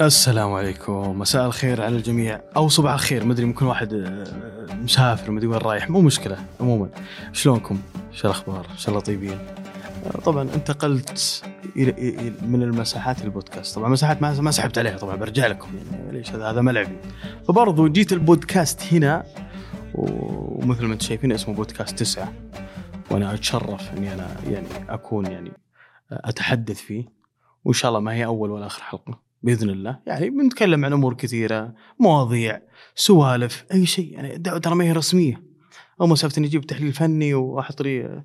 السلام عليكم. مساء الخير على الجميع. أو صباح الخير. مدري ممكن واحد آه، مسافر مدري وين رايح. مو مشكلة عموما. شلونكم؟ شو الأخبار؟ ان شاء الله طيبين آه، طبعا انتقلت من المساحات البودكاست. طبعا مساحات ما سحبت عليها طبعا برجع لكم. يعني ليش؟ هذا هذا ملعبي. فبرضو جيت البودكاست هنا ومثل ما أنتم شايفين اسمه بودكاست تسعة. وأنا أتشرف إني أنا يعني أكون يعني أتحدث فيه. وإن شاء الله ما هي أول ولا آخر حلقة. بإذن الله. يعني بنتكلم عن أمور كثيرة مواضيع سوالف أي شيء. يعني الدعوه ترى ما هي رسمية. أو مسافه اني أجيب تحليل فني وأحط لي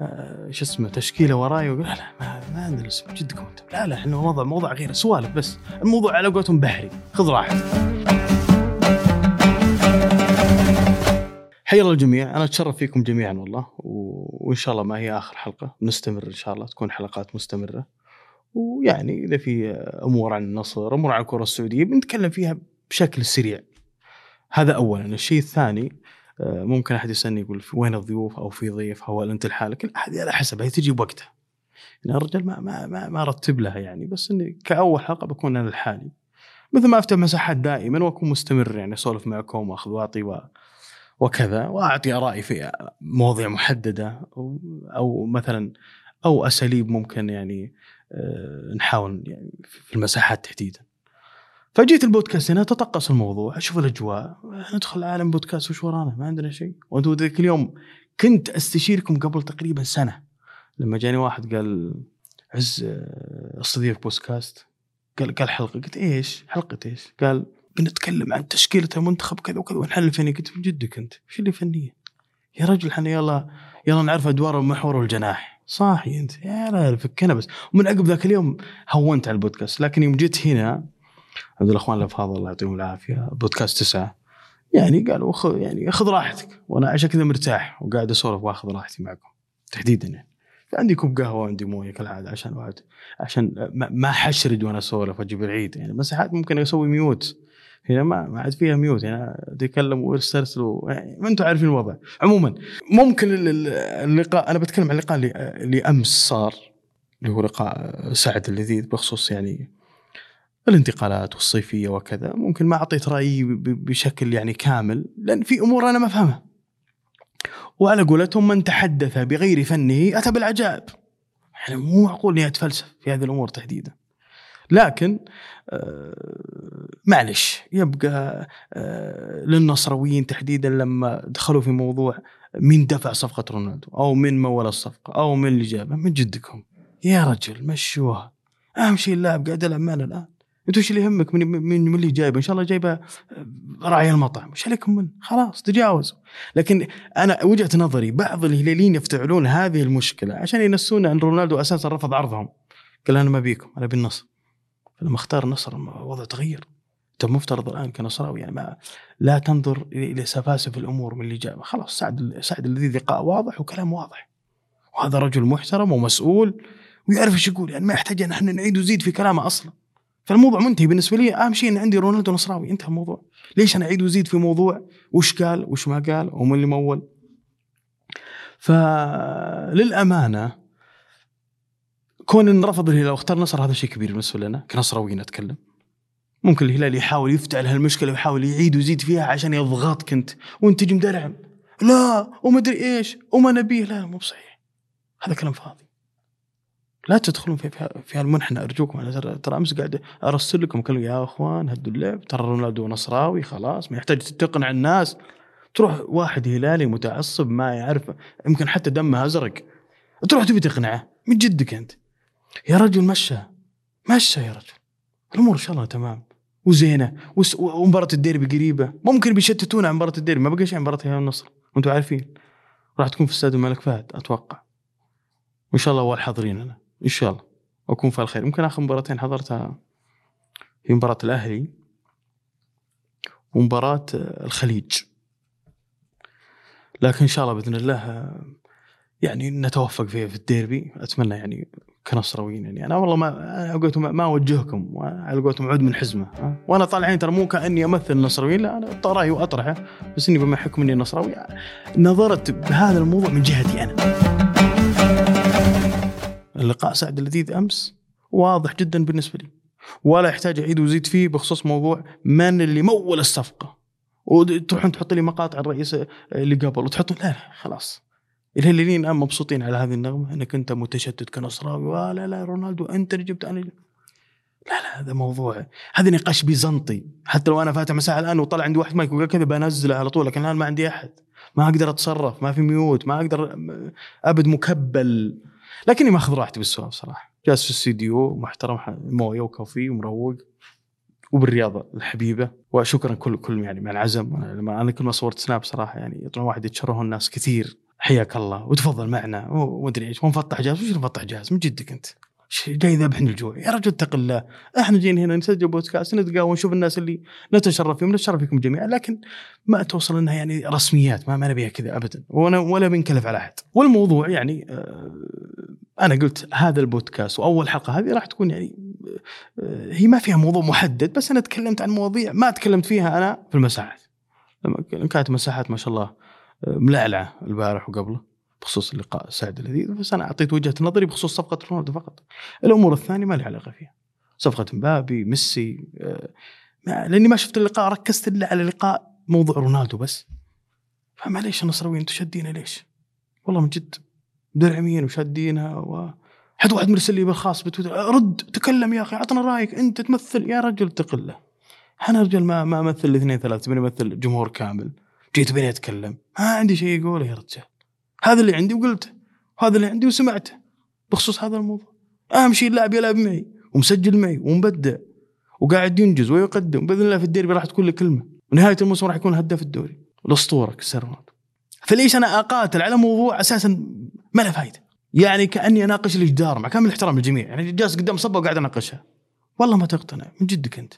آه، شو اسمه تشكيلة وراي واقول لا لا ما, ما عندنا اسم جدكم انت لا لا إحنا موضوع موضوع غير سوالف بس. الموضوع على قولتهم بحري. خذ راحتك. حيا الله الجميع. أنا أتشرف فيكم جميعا والله. وإن شاء الله ما هي آخر حلقة. نستمر إن شاء الله تكون حلقات مستمرة. ويعني إذا في أمور عن النصر أمور عن الكرة السعودية بنتكلم فيها بشكل سريع. هذا اولا. الشيء الثاني آه، ممكن أحد يسألني يقول في وين الضيوف أو في ضيف أو أنت لحالك؟ لا، على حسب هي تجي بوقتها يعني الرجال ما ما ما, ما أرتب لها يعني بس إني كأول حلقة بكون أنا لحالي. مثل ما أفتح مساحات دائما وأكون مستمر يعني أسولف معكم وأخذ وأعطي و... وكذا وأعطي آرائي في مواضيع محددة أو, مثلا أو أساليب ممكن يعني نحاول يعني في المساحات تحديدا. فجيت البودكاست هنا تطقس الموضوع أشوف الأجواء ندخل عالم بودكاست وش ورانا؟ ما عندنا شيء. وأنتم ذاك اليوم كنت أستشيركم قبل تقريبا سنة. لما جاني واحد قال عز آه، استضيفك بودكاست. قال قال حلقة. قلت إيش؟ حلقة إيش؟ قال بنتكلم عن تشكيلة المنتخب كذا وكذا. ونحلل فني. قلت من جدك أنت؟ إيش اللي فنية؟ يا رجل إحنا يلا يلا نعرف أدوار المحور والجناح. صاحي أنت. يا لا فكنا بس. ومن عقب ذاك اليوم هونت على البودكاست. لكن يوم جيت هنا عبد الأخوان الأفاضل الله يعطيهم العافية بودكاست تسعة. يعني قالوا خذ يعني خذ راحتك. وأنا عشان كذا مرتاح وقاعد أسولف وأخذ راحتي معكم تحديدا. يعني عندي كوب قهوة وعندي موية كالعادة عشان واحد عشان ما ما حشرد وأنا أسولف وأجيب العيد. يعني مساحات ممكن أسوي ميوت. هنا ما ما عاد فيها ميوت. يعني اتكلم ويسترسلوا يعني ما أنتم عارفين الوضع. عموما ممكن ال- ال- اللقاء أنا بتكلم عن اللقاء اللي, اللي أمس صار اللي هو لقاء سعد اللذيذ بخصوص يعني الانتقالات والصيفية وكذا. ممكن ما أعطيت رأيي بشكل يعني كامل لأن في أمور أنا ما أفهمها. وعلى قولتهم من تحدث بغير فنه أتى بالعجائب. يعني مو معقول إني أتفلسف في هذه الأمور تحديدا. لكن آه، معلش يبقى آه، للنصراويين تحديدا لما دخلوا في موضوع مين دفع صفقة رونالدو أو من مول الصفقة أو من اللي جابه من جدكم. يا رجل مشوها أهم شيء اللاعب قاعد يلعب معنا الآن. أنتوا إيش اللي يهمك؟ من من اللي جايبه؟ إن شاء الله جايبه آه، راعي المطعم. إيش عليكم من؟ خلاص تجاوزوا. لكن أنا وجهة نظري بعض الهلاليين يفتعلون هذه المشكلة عشان ينسون أن رونالدو أساسا رفض عرضهم. قال أنا ما بيكم أنا بالنصر. فلما اختار النصر الوضع تغير. انت مفترض الآن كنصراوي يعني ما لا تنظر إلى سفاسف الأمور من اللي جاء. خلاص سعد سعد الذي لقاء واضح وكلام واضح. وهذا رجل محترم ومسؤول ويعرف إيش يقول يعني ما يحتاج أن إحنا نعيد ونزيد في كلامه أصلا. فالموضوع منتهي بالنسبة لي. أهم شيء إن عندي رونالدو نصراوي. انتهى الموضوع. ليش أنا أعيد وازيد في موضوع؟ وش قال؟ وش ما قال؟ ومن اللي مول؟ فللأمانة كون ان رفض الهلال واختار نصر هذا شيء كبير بالنسبة لنا كنصراويين اتكلم ممكن الهلال يحاول يفتعل هالمشكله ويحاول يعيد ويزيد فيها عشان يضغطك انت وانت تجي مدرعم لا ومدري إيش وما نبيه. لا مو بصحيح. هذا كلام فاضي. لا تدخلون في في- هالمنحنى. أرجوكم أنا ترى أمس قاعد أرسل لكم أقول يا أخوان هدوا اللعب. ترى رونالدو نصراوي خلاص. ما يحتاج تقنع الناس. تروح واحد هلالي متعصب ما يعرف يمكن حتى دمه أزرق. تروح تبي تقنعه. من جدك أنت؟ يا رجل مشى. مشى يا رجل. الأمور إن شاء الله تمام. وزينة. ومباراة الديربي قريبة. ممكن بيشتتونا عن مباراة الديربي. ما بقى شيء عن مباراة الهلال والنصر. وأنتم عارفين. راح تكون في استاد الملك فهد أتوقع. وإن شاء الله أول حاضرين أنا. إن شاء الله. وأكون في الخير. يمكن آخر مباراتين حضرتها هي مباراة الأهلي. ومباراة الخليج. لكن إن شاء الله بإذن الله يعني نتوفق في في الديربي. أتمنى يعني كنصراويين يعني أنا والله ما قولتهم ما أوجهكم على قولتهم عود من حزمه؟ وأنا طالعين ترى مو كأني أمثل النصراويين لا أنا رايي وأطرحه بس إني بما حكم إني نصراوي نظرت بهذا الموضوع من جهتي أنا. اللقاء سعد اللذيذ أمس واضح جدا بالنسبة لي ولا يحتاج أعيد وزيد فيه بخصوص موضوع من اللي مول الصفقة وتروحون تحط لي مقاطع الرئيس اللي قبل وتحطون لا, لا خلاص الهلاليين الآن مبسوطين على هذه النغمة أنك أنت متشتت كنصراوي. لا لا رونالدو أنت اللي جبت أنا. لا لا هذا موضوع هذا نقاش بيزنطي. حتى لو أنا فاتح مساحة الآن وطلع عندي واحد مايك وقال كذا بنزله على طول لكن الآن ما عندي أحد. ما أقدر أتصرف ما في ميوت ما أقدر أبد مكبل. لكني ماخذ راحتي بالسؤال بصراحه جالس في الاستديو محترم موية وكوفي ومروق وبالرياضه الحبيبة. وشكرا كل كل يعني مع العزم. أنا كل ما صورت سناب صراحة يعني يطلع واحد يتشرهون الناس كثير. حياك الله وتفضل معنا ومدري إيش ونفطح جهاز وش نفطح جهاز؟ من جدك أنت؟ جاي ذبحني الجوع. يا رجل اتق الله إحنا جايين هنا نسجل بودكاست نتقاوى ونشوف الناس اللي نتشرف فيهم نتشرف فيكم جميعا لكن ما توصل انها يعني رسميات ما, ما نبيها كذا ابدا ولا ولا بنكلف على أحد. والموضوع يعني آه أنا قلت هذا البودكاست وأول حلقة هذه راح تكون يعني آه هي ما فيها موضوع محدد بس أنا تكلمت عن مواضيع ما تكلمت فيها أنا في المساحات. كانت مساحات ما شاء الله. ملعلعة البارح وقبله بخصوص اللقاء سعد اللذيذ بس أنا أعطيت وجهة نظري بخصوص صفقة رونالدو فقط. الأمور الثانية ما لي علاقة فيها. صفقة مبابي ميسي آه لأني ما شفت اللقاء ركزت إلا على لقاء موضوع رونالدو بس. فمعليش النصراويين أنتم شادينها ليش؟ والله من جد درعمين وشادينها و حتى واحد مرسل لي بالخاص بتويتر رد تكلم يا أخي عطنا رأيك أنت تمثل يا رجل تقله أنا رجل ما ما أمثل الاثنين ثلاثة تبيني امثل جمهور كامل. جيت بني أتكلم. ما عندي شيء يقوله يا رجال. هذا اللي عندي وقلته. هذا اللي عندي وسمعته. بخصوص هذا الموضوع. أهم شيء اللاعب يلعب معي ومسجل معي ومبدع وقاعد ينجز ويقدم. بإذن الله في الديربي راح تكون له كلمة. ونهاية الموسم راح يكون هداف الدوري. الأسطورة رونالدو فليش أنا أقاتل على موضوع أساسا ما له فائده يعني كأني أناقش الجدار مع كامل احترام للجميع. يعني جالس قدام صبة وقاعد أناقشها. والله ما تقتنع. من جدك أنت.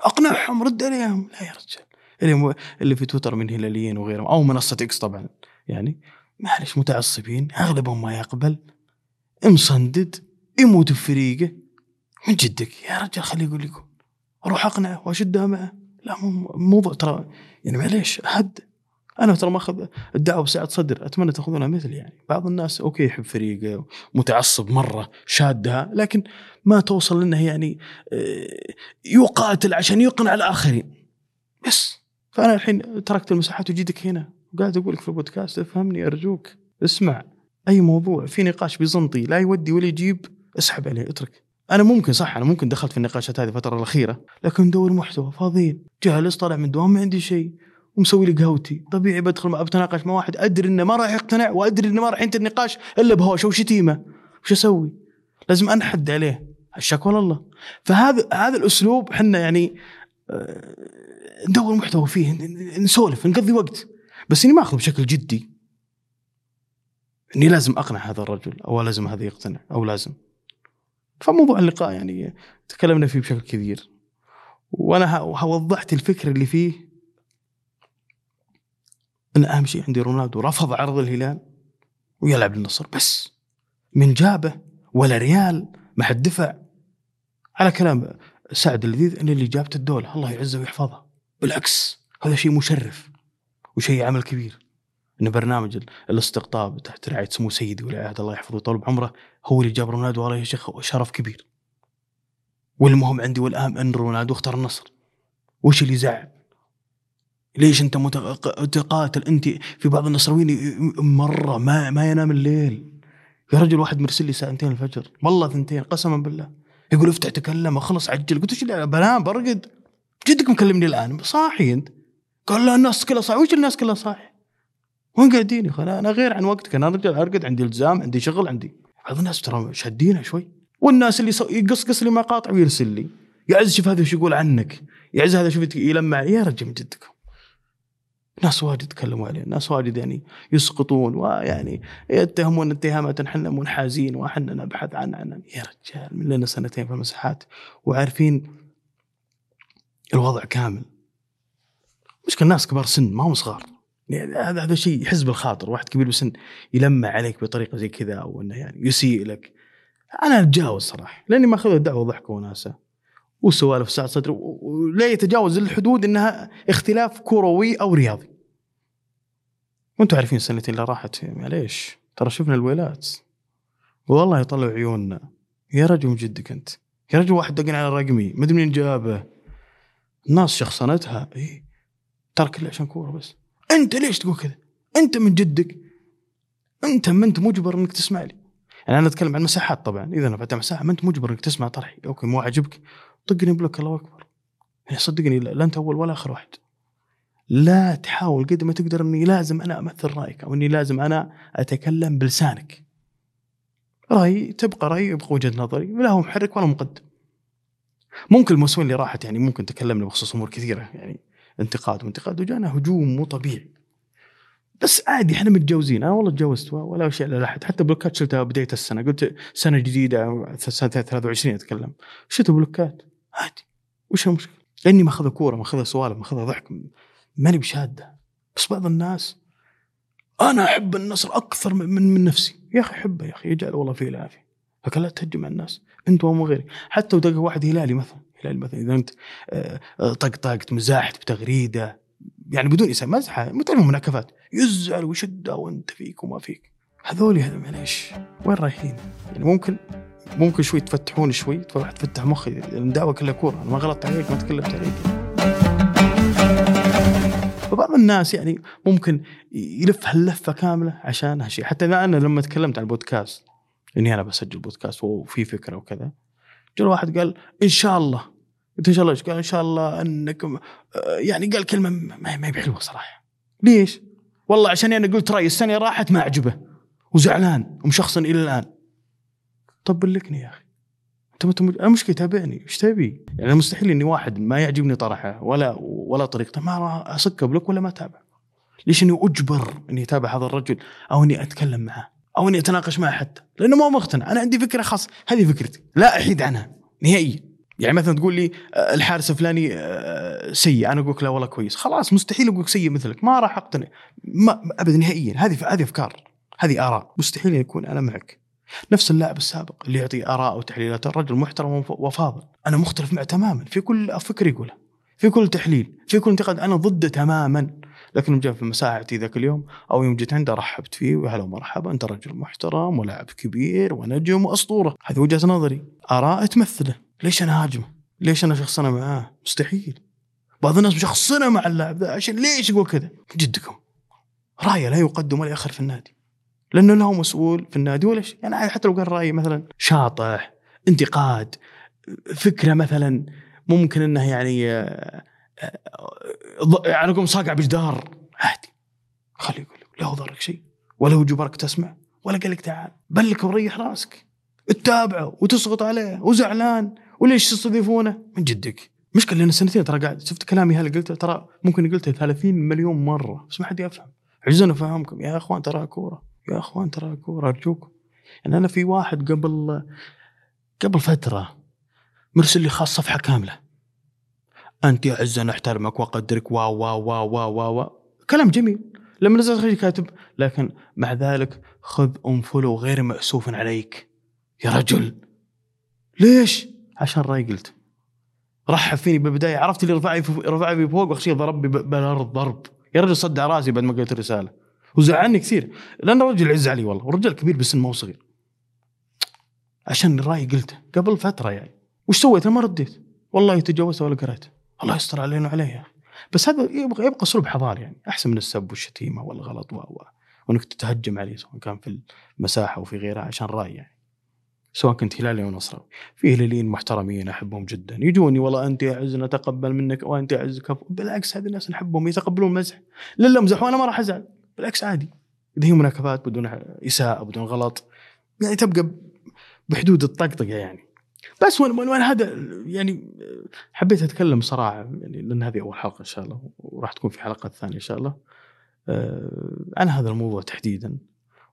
أقنعهم رد عليهم. لا يا رجال. اللي اللي في تويتر من هلاليين وغيرهم أو منصة إكس طبعا. يعني معلش متعصبين أغلبهم ما يقبل مصندد يموت في فريقه من جدك؟ يا رجال خليه يقول لكم. أروح أقنعه واشدها معه. لا مو موضوع ترى يعني معليش حد. أنا ترى ماخذ الدعوة بسعه صدر. أتمنى تأخذونها مثل يعني. بعض الناس أوكي يحب فريقه متعصب مرة شادها لكن ما توصل إنه يعني آه، يقاتل عشان يقنع الآخرين. بس. فأنا الحين تركت المساحات وجيتك هنا وقاعد أقول لك في البودكاست أفهمني أرجوك اسمع أي موضوع في نقاش بيزنطي لا يودي ولا يجيب اسحب عليه اترك. أنا ممكن صح أنا ممكن دخلت في النقاشات هذه الفترة الأخيرة لكن ندور محتوى فاضيين. جالس طالع من دوام ما عندي شيء ومسوي لي قهوتي. طبيعي بدخل بتناقش مع واحد أدري إنه ما راح يقتنع وأدري إنه ما راح ينتهي النقاش إلا بهوشه وشتيمه وش أسوي؟ لازم أنحد عليه. الشكوى الله. فهذا هذا الأسلوب إحنا يعني ندور محتوى فيه نسولف نقضي وقت. بس إني ما أخذه بشكل جدي. إني لازم أقنع هذا الرجل أو لازم هذا يقتنع أو لازم. فموضوع اللقاء يعني تكلمنا فيه بشكل كبير وأنا وضحت الفكرة اللي فيه. إن أهم شيء عندي رونالدو رفض عرض الهلال ويلعب للنصر بس. من جابه ولا ريال ما حد دفع. على كلام سعد اللذيذ إن اللي جابته الدولة الله يعزه ويحفظه. بالعكس هذا شيء مشرف وشيء عمل كبير. إن برنامج الاستقطاب تحت رعاية سمو سيدي ولي عهد الله يحفظه ويطول بعمره هو اللي جاب رونالدو. والله يا شيخ شرف كبير. والمهم عندي والاهم أن رونالدو اختار النصر. وش اللي زعل؟ ليش أنت متقاتل؟ أنت في بعض النصراويين مرة ما ما ينام الليل. يا رجل واحد مرسل لي ساعتين الفجر. والله ثنتين قسما بالله. يقول افتح تكلم خلص عجل. قلت وش بنام برقد. جدك مكلمني الآن. صاحي أنت. قال لا الناس كلها صاحي. وش الناس كلها صاحي؟ وين قاعدين يا أنا غير عن وقتك. أنا رجل أرقد عندي التزام عندي شغل عندي. بعض الناس ترى شادينها شوي. والناس اللي يقصقص لي مقاطع ويرسل لي. يعز شوف هذا وش يقول عنك. يعز هذا شوف يلمع. يا رجل من جدكم. ناس واجد تكلموا عليه ناس واجد يعني يسقطون ويعني يتهمون اتهامات إحنا منحازين وإحنا نبحث عن عن يا رجال من لنا سنتين في المساحات وعارفين الوضع كامل. مشكلة الناس كبار سن ما هم صغار. يعني هذا هذا شيء يحز بالخاطر واحد كبير بالسن يلمع عليك بطريقة زي كذا أو انه يعني يسيء لك. أنا أتجاوز صراحة لأني ماخذ الدعوة ضحك وناسة. وسوالف ساعة صدر ولا يتجاوز الحدود إنها اختلاف كروي أو رياضي. وأنتم عارفين السنتين اللي راحت معليش. ترى شفنا الويلات. والله يطلع عيوننا. يا رجل من جدك أنت. يا رجل واحد دقن على رقمي ما أدري منين جابه. الناس شخصنتها. إي. ترى كله عشان كورة بس. أنت ليش تقول كذا؟ أنت من جدك. أنت ما أنت مجبر إنك تسمع لي. يعني أنا أتكلم عن مساحات طبعا. إذا أنا فتح مساحة ما أنت مجبر إنك تسمع طرحي. okay مو عاجبك. طقني block الله أكبر. يعني صدقني لا أنت أول ولا آخر واحد. لا تحاول قد ما تقدر إني لازم أنا أمثل رأيك أو إني لازم أنا أتكلم بلسانك. رأي تبقى رأي يبقى وجهة نظري. لا هو محرك ولا مقدم. ممكن الموسمين اللي راحت يعني ممكن تكلمنا بخصوص أمور كثيرة يعني انتقاد وانتقاد وجانا هجوم مو طبيعي. بس عادي إحنا متجوزين. أنا والله تجوزت ولا شيء على احد حتى بلوكات شلتها بداية السنة. قلت سنة جديدة سنة 23 أتكلم. شلت بلوكات. عادي. وش المشكلة؟ لأني ماخذها كورة ماخذها سوالف ماخذها ضحك ماني بشادة. بس بعض الناس أنا أحب النصر أكثر من من نفسي. يا أخي أحبه يا أخي يجعل والله فيه العافية. لكن لا تهجم على الناس. أنت ومو غيرك حتى لو تلقى واحد هلالي مثلا هلالي مثلا إذا أنت آه، آه، طقطقت مزاحت بتغريدة يعني بدون اسم مزحه متعلم مناكفات يزعل ويشدها وأنت فيك وما فيك. هذول معليش وين رايحين؟ يعني ممكن ممكن شوي تفتحون شوي تروح تفتح مخي الدعوه كلها كورة. أنا ما غلطت عليك ما تكلمت عليك. فبعض الناس يعني ممكن يلف هاللفة كاملة عشان هالشيء. حتى أنا لما تكلمت عن البودكاست إني أنا بسجل بودكاست وفي فكرة وكذا جاء واحد قال إن شاء الله. قلت إن شاء الله إيش؟ قال إن شاء الله أنك يعني قال كلمة ما هي بحلوة صراحة. ليش؟ والله عشان أنا قلت رأيي السنة راحت ما عجبه وزعلان ومشخصن إلى الآن. طب بلكني يا أخي. أنت أنا مشكلة تابعني. إيش تبي؟ يعني مستحيل إني واحد ما يعجبني طرحه ولا ولا طريقته. ما راح اسكه بلوك ولا ما أتابع؟ ليش إني أجبر إني أتابع هذا الرجل أو إني أتكلم معه أو إني أتناقش معه حتى؟ لأنه ما مقتنع. أنا عندي فكرة خاصة. هذه فكرتي. لا أحيد عنها. نهائيا. يعني مثلا تقول لي آه، الحارس الفلاني آه، سيء. أنا أقول لك لا والله كويس. خلاص مستحيل أقول سيء مثلك. ما راح أقتنع. ما ابدا نهائيا. هذه هذه أفكار. هذه آراء. مستحيل يكون أنا معك. نفس اللاعب السابق اللي يعطي آراء وتحليلات. الرجل محترم وفاضل. أنا مختلف معه تماما. في كل فكر يقوله. في كل تحليل. في كل انتقاد. أنا ضده تماما. لكن جاء في مساحتي ذاك اليوم أو يوم جيت عنده رحبت فيه. وهلا ومرحبا. أنت رجل محترم ولاعب كبير ونجم وأسطورة. هذه وجهة نظري. آراء تمثله. ليش أنا هاجمه؟ ليش أنا شخصنه معاه؟ مستحيل. بعض الناس مشخصنه مع اللاعب ذا. عشان ليش يقول كذا؟ جدكم. رأيه لا يقدم ولا يأخر في النادي. لأنه له مسؤول في النادي ولا شيء. يعني حتى لو قال رأي مثلا شاطح انتقاد فكرة مثلا ممكن إنه يعني آه، آه، على قوم صاقع بجدار. عادي. خليه يقول لا هو ضرك شيء. ولا هو جبرك تسمع. ولا قال لك تعال. بلك وريح راسك. تتابعه وتسقط عليه وزعلان. وليش تستضيفونه؟ من جدك. مشكلة لأن سنتين ترى قاعد شفت كلامي هذا قلته؟ ترى ممكن قلته 30 مليون مرة. بس ما حد يفهم. عجزنا افهمكم يا إخوان ترى كورة. يا أخوان ترى كوره ارجوكم يعني أنا في واحد قبل قبل فترة مرسل لي خاص صفحة كاملة. أنت يا عز أنا أحترمك وأقدرك. وا وا وا وا وا وا كلام جميل. لما نزلت كاتب لكن مع ذلك خذ انفلو غير مأسوف عليك. يا رجل. ليش؟ عشان راي قلت. رحب فيني بالبداية. عرفت اللي رفعني رفعني فوق واخشيه ضربني بالأرض ضرب. يا رجل صدع رأسي بعد ما قلت الرسالة. وزعلني كثير. لأنه رجل عز علي والله ورجال كبير بالسن ما هو صغير. عشان الرأي قلته قبل فترة يعني. وش سويت؟ أنا ما رديت. والله تجاوزت ولا قريت الله يستر علينا وعليه يا أخي. بس هذا يبقى يبقى اسلوب حضاري يعني. أحسن من السب والشتيمة والغلط و وإنك تتهجم عليه سواء كان في المساحة وفي غيرها عشان رأي يعني. سواء كنت هلالي أو نصراوي. في هلاليين محترمين أحبهم جدا. يجوني والله أنت يا عز نتقبل منك وأنت يا عز كفو. بالعكس هذه الناس نحبهم يتقبلون مزح. لا لا امزح وأنا ما راح أزعل. بالعكس عادي. اذا هي مناكفات بدون إساءة بدون غلط. يعني تبقى بحدود الطقطقة يعني. بس وأنا هذا يعني حبيت أتكلم صراحة يعني لأن هذه أول حلقة إن شاء الله وراح تكون في حلقات ثانية إن شاء الله. آه، عن هذا الموضوع تحديدا.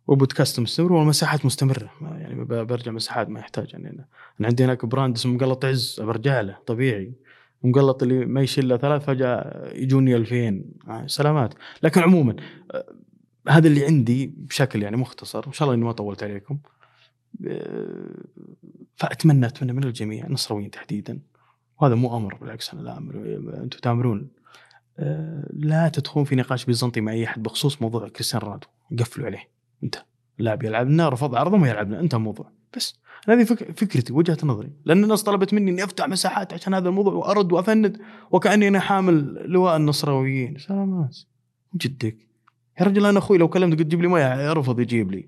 وبودكاست مستمر والمساحات مستمرة. يعني برجع مساحات ما يحتاج يعني أنا, عندي هناك براند اسمه مقلط عز برجع له طبيعي. مقلط اللي ما يشيل ثلاث فجأة يجوني 2000 آه، سلامات. لكن عموما آه، هذا اللي عندي بشكل يعني مختصر إن شاء الله إني ما طولت عليكم. آه، فأتمنى أتمنى من الجميع النصراويين تحديدا. وهذا مو أمر بالعكس أنا لا أمر. أنتم تأمرون. لا تدخلون في نقاش بيزنطي مع أي أحد بخصوص موضوع كريستيانو رونالدو. قفلوا عليه. انت اللاعب يلعب لنا رفض عرضه ما يلعب لنا انت الموضوع. بس هذه فك... فكرتي وجهة نظري. لأن الناس طلبت مني إني أفتح مساحات عشان هذا الموضوع وأرد وأفند وكأني أنا حامل لواء النصراويين. سلامات من جدك. يا رجل أنا أخوي لو كلمته قلت جيب لي مويه يرفض يجيب لي.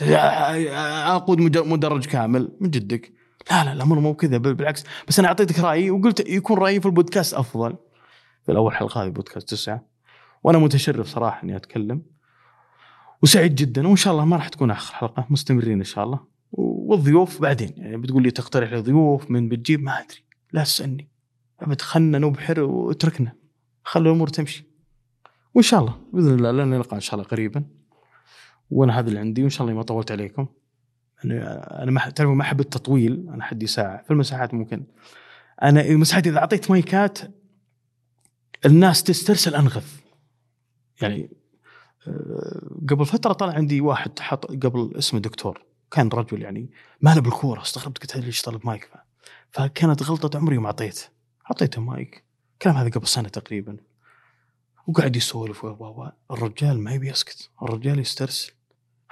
أقود مدرج كامل. من جدك. لا لا الامر مو كذا بالعكس. بس أنا أعطيتك رأيي وقلت يكون رأيي في البودكاست أفضل. في الأول حلقة هذه بودكاست تسعة. وأنا متشرف صراحة إني أتكلم. وسعيد جدا وإن شاء الله ما راح تكون آخر حلقة. مستمرين إن شاء الله. والضيوف بعدين. يعني بتقول لي تقترح لي ضيوف من بتجيب؟ ما أدري. لا تسألني. أبد خلنا نبحر واتركنا خلوا الأمور تمشي. وإن شاء الله بإذن الله لنا نلقى إن شاء الله قريبا. وأنا هذا اللي عندي وإن شاء الله ما طولت عليكم. يعني أنا ما تعرفوا ما أحب التطويل. أنا حدي ساعه في المساحات ممكن. أنا مساحتي إذا أعطيت مايكات الناس تسترسل انغث يعني آه، قبل فترة طلع عندي واحد حط قبل اسمه دكتور. كان رجل يعني ماله بالكورة استغربت قلت ليش طلب مايك؟ فكانت غلطة عمري ما أعطيته. أعطيته مايك. الكلام هذا قبل سنة تقريبا. وقاعد يسولف الرجال ما يبي يسكت. الرجال يسترسل.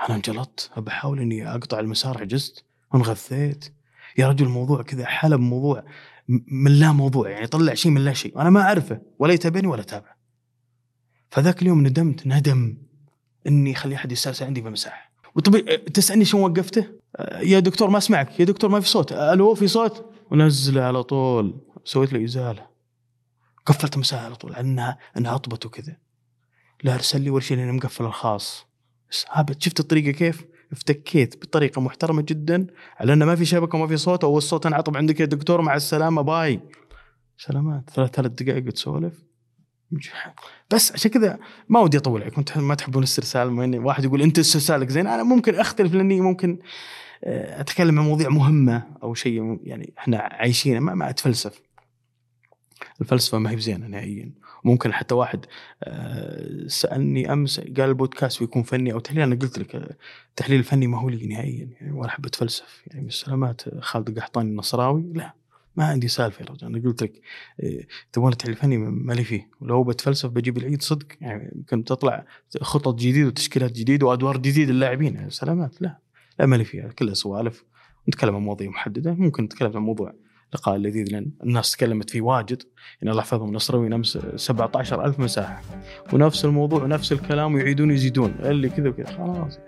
أنا انجلطت. بحاول إني أقطع المسار عجزت. انغثيت. يا رجل الموضوع كذا حلب موضوع من لا موضوع يعني طلع شيء من لا شيء. أنا ما أعرفه. ولا يتابعني ولا تابعه فذاك اليوم ندمت. ندم. إني اخلي أحد يسترسل عندي في المساحه وطبي تسألني شو وقفته؟ يا دكتور ما أسمعك يا دكتور ما في صوت. ألو في صوت؟ ونزله على طول. سويت له إزالة. قفلت المساحه على طول انها أطبت وكذا. لا أرسل لي ولا شيء لأني مقفل الخاص. بس هابت شفت الطريقة كيف؟ افتكيت بطريقة محترمة جدا على إنه ما في شبكة وما في صوت. أو الصوت أنعطب عندك يا دكتور مع السلامة bye. سلامات. ثلاث ثلاث دقائق تسولف. بس عشان كذا ما ودي أطول عليكم ما تحبون الاسترسال واحد يقول أنت استرسالك زين أنا ممكن أختلف لأني ممكن آه، أتكلم عن مواضيع مهمة أو شيء يعني إحنا عايشينه ما, ما أتفلسف. الفلسفة ما هي بزينة نهائيا. ممكن حتى واحد آه، سألني أمس قال البودكاست بيكون فني أو تحليل أنا قلت لك التحليل الفني ما هو لي نهائيا يعني ولا أحب أتفلسف يعني. بالسلامات خالد القحطاني النصراوي لا. ما عندي سالفة يا رجل أنا قلت لك إيه، تبغون الفني مالي فيه. ولو بتفلسف بجيب العيد صدق يعني يمكن تطلع خطط جديدة وتشكيلات جديدة وأدوار جديدة للاعبين سلامات. لا لا مالي فيها كلها سوالف. نتكلم عن مواضيع محددة ممكن نتكلم عن موضوع لقاء لذيذ لأن الناس تكلمت فيه واجد. يعني الله يحفظهم نصراوي امس 17000 مساحة. ونفس الموضوع ونفس الكلام ويعيدون يزيدون. اللي كذا وكذا خلاص.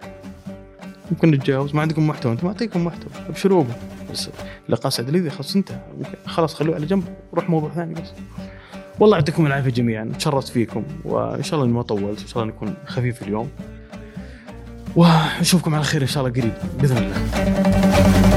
ممكن نتجاوز ما عندكم محتوى أنتم أعطيكم محتوى ابشروا به بس لقاء لذيذ خلاص انتهى خلاص خلوه على جنب. روح موضوع ثاني بس. والله يعطيكم العافية جميعا. تشرفت فيكم. وإن شاء الله إني ما طولت. إن شاء الله نكون خفيف اليوم. ونشوفكم على خير إن شاء الله قريب. بإذن الله.